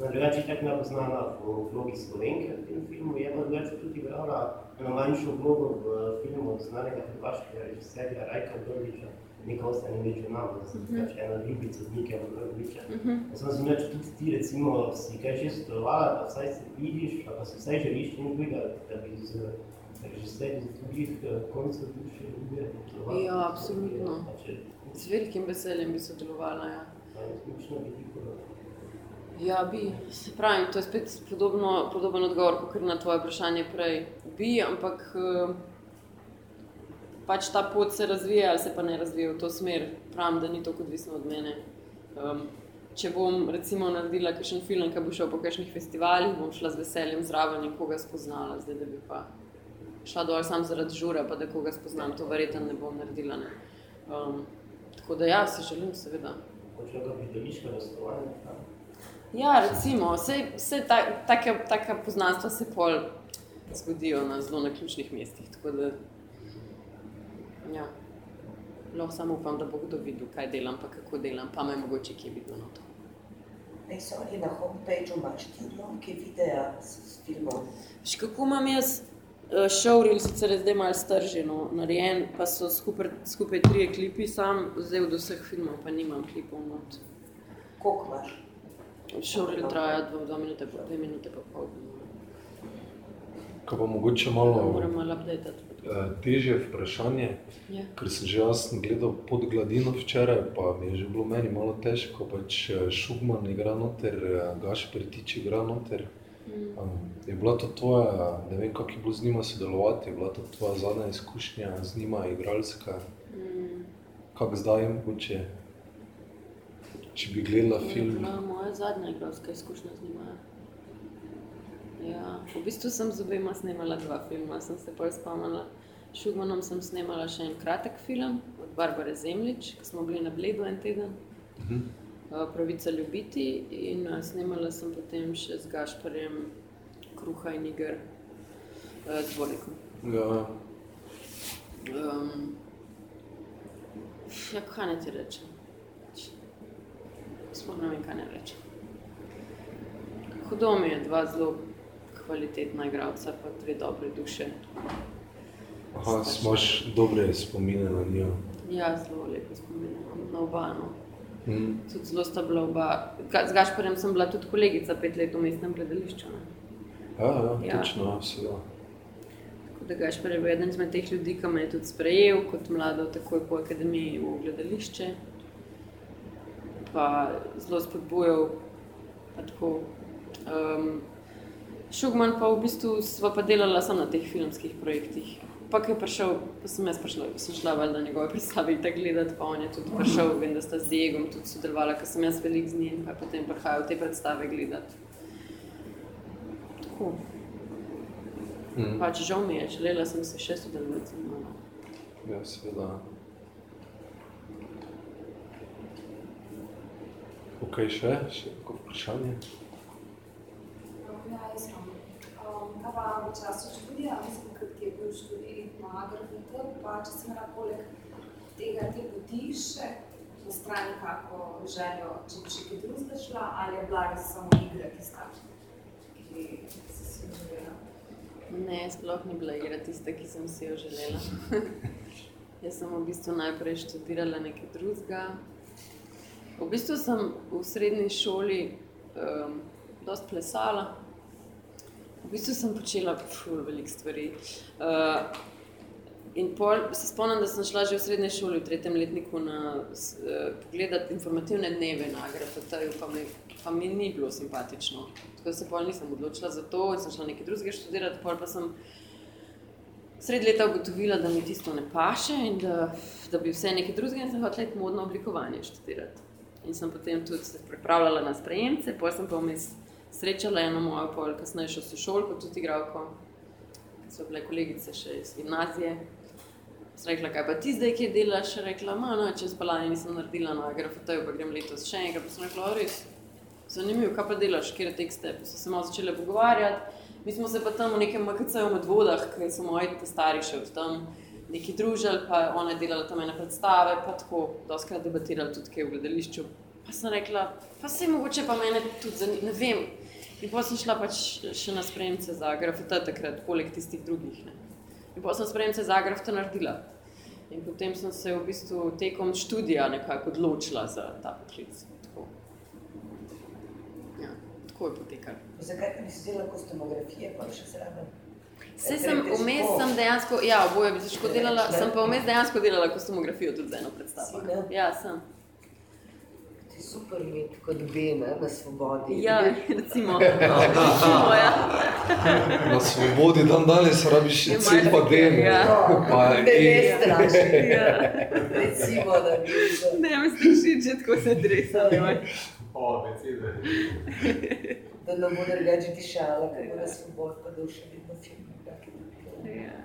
No, Drugače tako nepoznana v vlogi Slovenke v tem filmu, je pa drugače tudi igrala eno manjšo vlogo v filmu znanega hrvaškega režiserja Rajka Brliča, Neka ostane među nama, da sem pač ena ljubica z Nika Brliča. Mhm. Jaz sem zunaj, če tudi ti recimo si kaj že sodelovala, da vsaj se vidiš, ali pa si vsaj želiš nekega, da bi z režiserji z drugih koncev duše ljube sodelovala. Ja, absolutno. Z velikim veseljem bi sodelovala. Ja. je Ja, bi. Se pravi, to je spet podobno, podoben odgovor, kot na tvoje vprašanje prej. Bi, ampak eh, pač ta pot se razvija ali se pa ne razvija v to smer. Pravim, da ni to odvisno od mene. Um, če bom recimo naredila kakšen film, ki bo šel po kakšnih festivalih, bom šla z veseljem zraven in koga spoznala. Zdaj, da bi pa šla dol samo zaradi žura, pa da koga spoznam, to verjetno ne bom naredila. Ne. Um, tako da ja, si želim, seveda. hoče ga prideliško razstovanje. Ja, recimo, vse, vse ta, take, take poznanstva se pol zgodijo na zelo na ključnih mestih. Tako da, ja, lahko samo upam, da bo kdo videl, kaj delam, pa kako delam, pa me mogoče kje vidno na to. Ej, sorry, na homepageu imaš ti odlomke videa s, filmov. Še kako imam jaz eh, showreel, sicer je zdaj malo strženo, narejen, pa so skupaj, skupaj trije klipi, sam zdaj od vseh filmov pa nimam klipov not. Koliko imaš? Showreel traja dva, dva minute, pa dve minute pa pol. Ko pa mogoče malo Moram malo updatati. eh, težje vprašanje, Ja. ker sem že jaz gledal pod gladino včeraj, pa mi je že bilo meni malo težko, pač eh, Šugman igra noter, eh, Gašper Tič igra noter. Mm. Um, je bila to tvoja, ne vem, kako je bilo z njima sodelovati, je bila to tvoja zadnja izkušnja z njima, igralska, Mm. kako zdaj, mogoče, če bi gledala To je film. bila moja zadnja igralska izkušnja z njima. Ja, v bistvu sem z obema snemala dva filma, sem se pol spomnila. Šugmanom sem snemala še en kratek film od Barbare Zemljič, ki smo bili na Bledu en teden, Mhm. eh, Pravica ljubiti in eh, snemala sem potem še z Gašparjem Kruha in Iger eh, z Borikom. Ja, Um, ja, kaj naj ti rečem? Sploh ne vem, kaj naj rečem. Hudo mi je dva zelo kvalitetna igralca, pa dve dobre duše. aha, imaš dobre spomine na njo. Ja, zelo lepo spominjam na obano. Mm. Tudi zelo sta bila oba. Z Gašporjem sem bila tudi kolegica pet let v mestnem gledališču. Ja, ja, Ja. točno, seveda. Tako da Gašpor je bil eden izmed teh ljudi, ki me je tudi sprejel kot mlado, takoj po akademiji v gledališče. Pa zelo spodbujal. Pa tako, um, Šugman pa v bistvu sva pa delala samo na teh filmskih projektih. Pa ko je prišel, pa sem jaz prišla, sem šla valjda njegove predstave in tako gledati, pa on je tudi prišel, vem, da sta z Diegom tudi sodelovala, ker sem jaz velik z njim, pa potem prihajal te predstave gledati. Tako. Mm. Pač žal mi je, želela sem se še sodelovati z njim. Ja, seveda. Ok, še, še kako vprašanje? Ja, jaz imam. Um, kaj pa v času študija, mislim, ker ti je bil študij na AGRFT, pa če si imela poleg tega te poti še na strani kako željo, če bi še kaj drugega šla, ali je bila res samo igra ki si si jo želela? Ne, sploh ni bila igra tista, ki sem si jo želela. Jaz sem v bistvu najprej študirala nekaj drugega. V bistvu sem v srednji šoli um, dosti plesala. V bistvu sem počela ful veliko stvari. Uh, in pol, se spomnim, da sem šla že v srednji šoli, v tretjem letniku, na, uh, pogledati informativne dneve na AGRFT-ju, pa, mi- pa mi ni bilo simpatično. Tako da se pol nisem odločila za to in sem šla nekaj drugega študirati, pol pa sem sredi leta ugotovila, da mi tisto ne paše in da, da bi vse nekaj drugega in sem hotela modno oblikovanje študirati. In sem potem tudi se pripravljala na sprejemce, potem sem pa vmes srečala eno mojo pol kasnejšo sošolko, tudi igralko, ki so bile kolegice še iz gimnazije. Sem rekla, kaj pa ti zdaj, ki delaš? Rekla, ma, no, čez balanje nisem naredila na grafiteju, pa grem letos še enkrat. Pa sem rekla, "O, res, zanimivo, kaj pa delaš, kje tekste. Pa so se malo začele pogovarjati. Mi smo se pa tam v nekem MKC-ju med vodah, ker so moji ta stari še od tam neki družili, pa ona je delala tam ene predstave, pa tako doskrat debatirali tudi kaj v gledališču. Pa sem rekla, pa se mogoče pa mene tudi zanima, ne vem. In potem sem šla pač še na spremce za grafite takrat, poleg tistih drugih. Ne. In potem sem spremce za grafite naredila. In potem sem se v bistvu tekom študija nekako odločila za ta poklic. Tako, ja, tako je potekalo. Zakaj pa nisi delala kostumografije, pa še zraven? Je sem vmes sem dejansko, ja, oboje bi težko delala, Ne. sem pa vmes dejansko delala kostumografijo tudi za eno predstavo. Ja, sem. Je super imeti kot bene na svobodi. Ja, recimo. recimo ja. Na svobodi dan danes rabiš Je cel pa den. Ja. Pa Ne, ne in- straši. ja. Recimo, da bi se... Ne, mi straši, če tako se dresa. O, decide. Da ne bo drugače dišala, ker bo na svobodi, pa da še vedno film. Ja.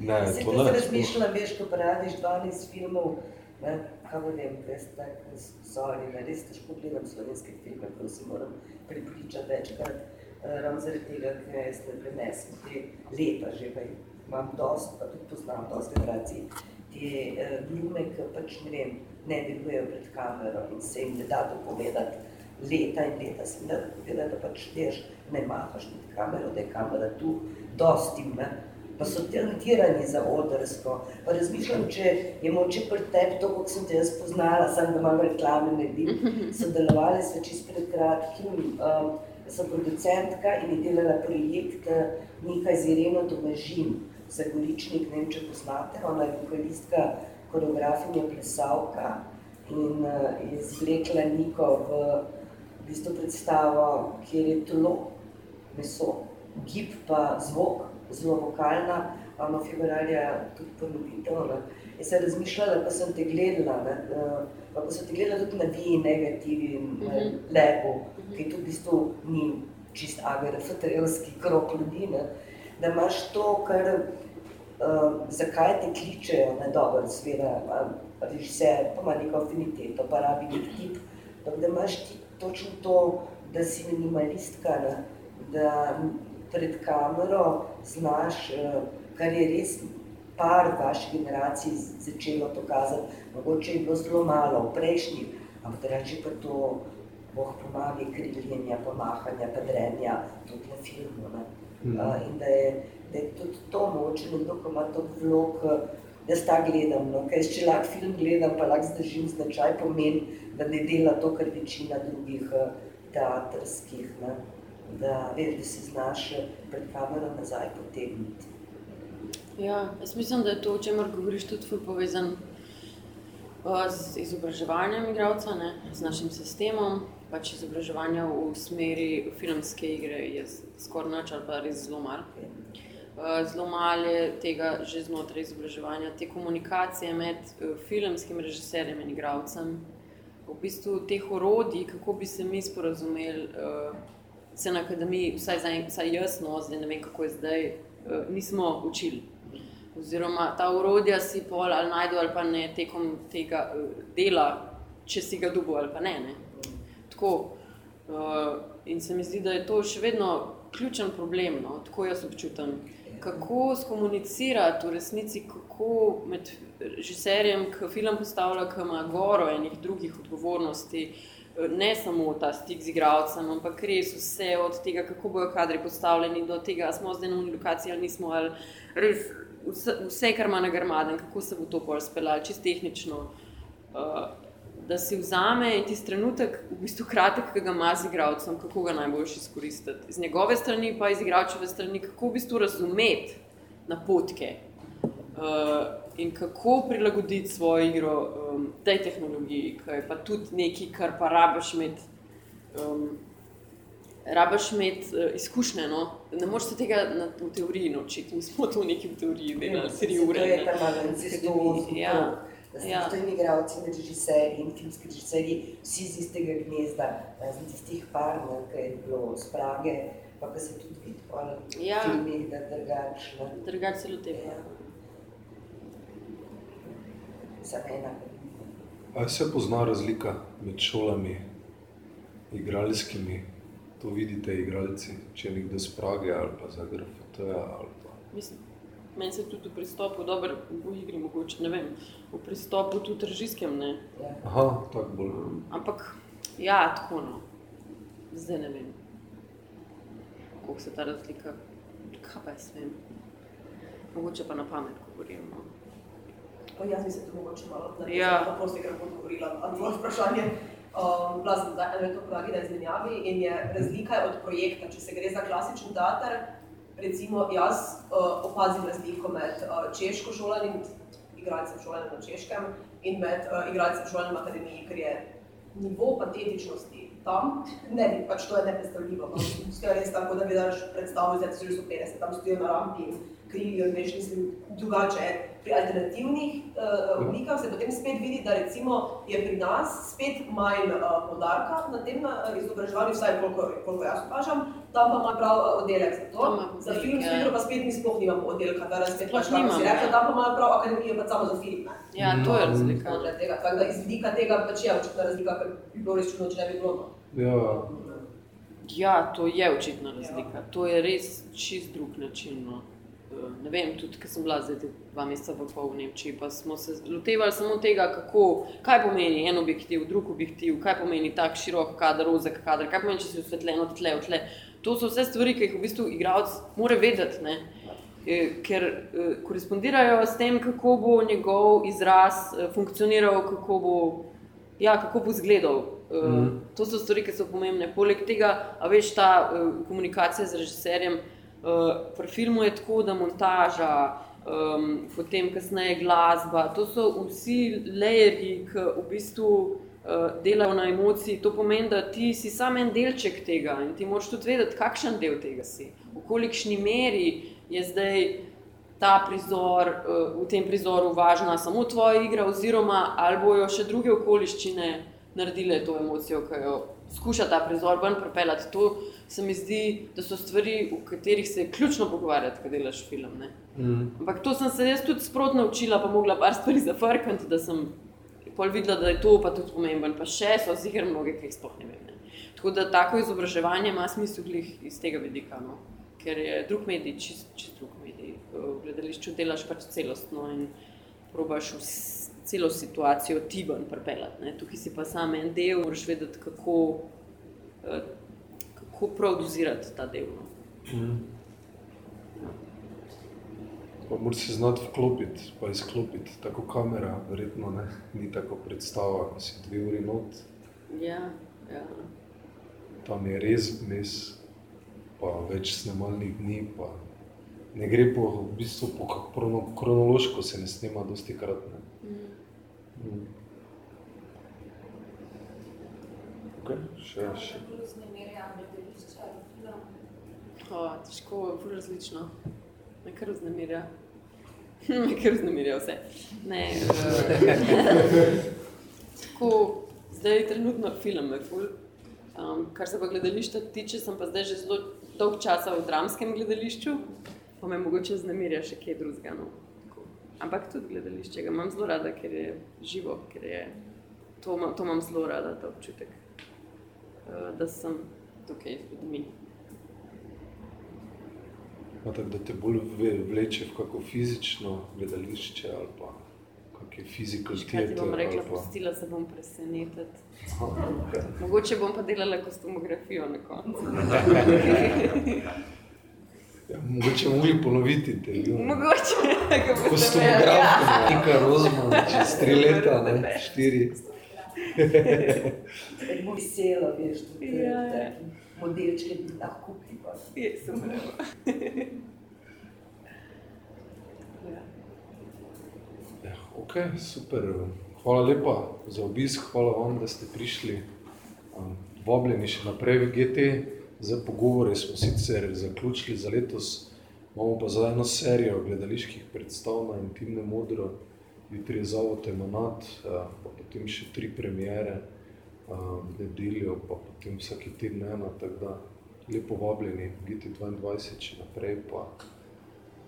Ne, Se to to ne. razmišljam, veš, ko praviš 12 filmov, ne, kaj bo vem, res tako sorry, ne, res težko gledam slovenske filme, ko se moram pripričati večkrat, eh, ravno zaradi tega, ker jaz ne prenesem te leta že, pa imam dost, pa tudi poznam dost generacij, te eh, glume, ki pač ne vem, ne delujejo pred kamero in se jim ne da dopovedati leta in leta. Sem da povedala, da pač veš, ne mahaš med kamero, da je kamera tu, dosti me, pa so talentirani za odrsko. Pa razmišljam, če je moče pri tebi to, kot sem te jaz poznala, sam da malo reklame naredim. Sodelovali smo čist pred kratkim, um, sem producentka in je delala projekt eh, nekaj z Ireno Domežin, za Goričnik, ne vem, če poznate, ona je vokalistka, koreografinja, plesalka in uh, je zvlekla Niko v, v bistvu predstavo, kjer je telo, meso, gib pa zvok, zelo vokalna, ono figuralja tudi ponovitev. Ne. Jaz sem razmišljala, ko sem te gledala, ne, eh, pa ko sem te gledala tudi na vi negativi in mm Mhm. lepo, ki tudi v bistvu ni čist agrafotejovski krok ljudi, ne, da imaš to, kar uh, zakaj te kličejo, ne dobro, seveda, režiser, pa ima neko afiniteto, pa rabi nek tip, da imaš ti točno to, da si minimalistka, ne, da pred kamero znaš, uh, kar je res par vaših generacij začelo to kazati, mogoče je bilo zelo malo v prejšnjih, ampak drugače pa to, boh pomaga, kriljenja, pomahanja, padrenja, tudi na filmu. Ne. Mhm. Uh, in da je, da je tudi to mogoče nekdo, ko ima to vlog, Jaz ta gledam, no, ker če lahko film gledam, pa lahko zdržim značaj, pomeni, da ne dela to, kar večina drugih teatrskih, ne. Da, veš, da se znaš eh, pred kamero nazaj potegniti. Ja, jaz mislim, da je to, o čemer govoriš, tudi povezan z izobraževanjem igralca, ne, z našim sistemom. Pač izobraževanja v smeri filmske igre je skoraj noč ali pa res zelo malo. Zelo malo je tega že znotraj izobraževanja, te komunikacije med filmskim režiserjem in igralcem. V bistvu teh orodij, kako bi se mi sporazumeli, se na akademiji, vsaj, za, vsaj jaz, no, zdaj ne vem, kako je zdaj, nismo učili oziroma ta urodja si pol ali najdu ali pa ne tekom tega uh, dela, če si ga dubo ali pa ne. ne. Tako, uh, in se mi zdi, da je to še vedno ključen problem, no? tako jaz občutam. Kako skomunicirati v resnici, kako med režiserjem, ki film postavlja, ki ima goro enih drugih odgovornosti, eh, ne samo ta stik z igralcem, ampak res vse od tega, kako bojo kadri postavljeni, do tega, smo zdaj na uni lokaciji ali nismo, ali res vse, vse, kar ima na grmaden, kako se bo to pol speljalo, čisto tehnično. Uh, da si vzame tisti trenutek, v bistvu kratek, ki ga ima z igralcem, kako ga najboljši izkoristiti. Z njegove strani, pa iz igralčeve strani, kako v bistvu razumeti napotke uh, in kako prilagoditi svojo igro um, tej tehnologiji, ki je pa tudi nekaj, kar pa rabiš imeti. Um, rabaš imeti uh, izkušnje. No? Ne moreš se tega na, v teoriji naučiti, mi smo to neki v teoriji, da na tri ure. To je ta malo zelo Ja. Da so Ja. in igravci, in režiserji in filmski režiserji, vsi iz istega gnezda, razen tistih par, no, ki je bilo z Prage, pa ki se tudi vidi pol v Ja. filmih, da drugačno. Drugače se loteva. Ja. Samo ena. A se pozna razlika med šolami, igralskimi, to vidite, igralci, če je nekdo z Prage ali pa za ali pa. Mislim, meni se tudi v pristopu, dobro, v igri mogoče, ne vem, v pristopu tudi režijskem ne. Ja. Aha, tako bolj. Ampak, ja, tako no. Zdaj ne vem, kako se ta razlika, kaj pa jaz vem. Mogoče pa na pamet govorim. No. Jaz mislim, da mogoče malo na Ja. to prosti, ker bom odgovorila na tvoje vprašanje. Um, bila sem zdaj eno leto v Pragi na izmenjavi in je razlika od projekta, če se gre za klasičen teater, recimo jaz uh, opazim razliko med uh, češko šolanim, igralcem šolanim na češkem in med uh, igralcem šolanim na akademiji, ker je nivo patetičnosti tam, ne, pač to je nepredstavljivo. No. To je res tako, da bi daš predstavil, da so 50, tam stojijo na rampi krivijo, in veš, mislim, drugače je. Pri alternativnih uh, oblikah se potem spet vidi, da recimo je pri nas spet manj uh, podarka na tem uh, izobraževanju, vsaj koliko, koliko jaz opažam, tam pa ima prav oddelek za to. Tam ima Za oddelek, filmsko ja. pa spet mi sploh nimamo oddelka, da Sploh pač kako si rekla, ja. tam pa imajo prav akademijo pa samo za film. ne. Ja, to je No. razlika. Tega, tako da iz vidika tega pač je očitna razlika, ker bi bilo res čudno, če ne bi bilo. no. Ja, Ja, to je očitna razlika. To je res čist drug način. No. Ne vem, tudi ker sem bila zdaj dva meseca v pol v Nemčiji, pa smo se lotevali samo tega, kako, kaj pomeni en objektiv, drug objektiv, kaj pomeni tak širok kader, ozek kader, kaj pomeni, če si osvetljen od tle, od tle. To so vse stvari, ki jih v bistvu igralec mora vedeti, ne? Eh, ker eh, korespondirajo s tem, kako bo njegov izraz eh, funkcioniral, kako bo, ja, kako bo izgledal. Uh, Mhm. To so stvari, ki so pomembne. Poleg tega, a veš, ta komunikacija z režiserjem, uh, pri filmu je tako, da montaža, um, potem kasneje glasba, to so vsi lejerji, ki v bistvu uh, delajo na emociji. To pomeni, da ti si samo en delček tega in ti moraš tudi vedeti, kakšen del tega si, v kolikšni meri je zdaj ta prizor, eh, v tem prizoru važna samo tvoja igra, oziroma ali bojo še druge okoliščine naredile to emocijo, ki jo skuša ta prizor ven pripeljati. To se mi zdi, da so stvari, o katerih se je ključno pogovarjati, ko delaš film. Ne? mm. Ampak to sem se jaz tudi sprotno naučila, pa mogla par stvari zafrkati, da sem pol videla, da je to pa tudi pomemben. Pa še so ziger mnoge, ki jih sploh ne vem. Ne. Tako da tako izobraževanje ima smisel iz tega vidika, no. ker je drug medij, čist, čist drug medij. V gledališču delaš pač celostno in probaš vs, celo situacijo ti ven pripeljati. ne. Tukaj si pa samo en del, moraš vedeti, kako, eh, kako prav dozirati ta del. No. Mm. Pa moraš se znati vklopiti, pa izklopiti. Tako kamera, verjetno ne, ni tako predstava, ko si dve uri not. Ja, ja. Tam je res mes, pa več snemalnih dni, pa ne gre po, v bistvu po krono, kronološko se ne snema dosti krat. Ne. Okay, še, še. O, težko, ful različno. Me kar vznemirja. Me kar vznemirja vse. Ne, tako, zdaj trenutno film je ful. Um, kar se pa gledališča tiče, sem pa zdaj že zelo dolg časa v dramskem gledališču, pa me mogoče vznemirja še kaj drugega. No. Ampak tudi gledališče ga imam zelo rada, ker je živo, ker je, to, to imam zelo rada, ta občutek, uh, da sem tukaj z ljudmi. Ma tako, da te bolj vleče v kako fizično gledališče ali pa kak je fizikal Veš, Kaj ti bom rekla, pustila se bom presenetiti. Mogoče bom pa delala kostumografijo na koncu. Ja, mogoče mogli ponoviti intervju. Mogoče, ko boste Kostumografka, Nika Rozman, čez tri leta, ne, štiri. Bo vesela, veš, tudi Ja, ja. taki modelčke bi lahko kupila. Je, super. Ja. Ja, ok, super. Hvala lepa za obisk, hvala vam, da ste prišli. Um, Vabljeni še naprej v GT. Za pogovore smo sicer zaključili za letos, imamo pa za eno serijo gledaliških predstav na Intimne modro, jutri je zavod Emanat, eh, pa potem še tri premiere v nedeljo, pa potem vsaki teden ena, tako da lepo vabljeni, GT22 še naprej, pa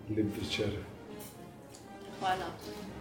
lep večer. Hvala.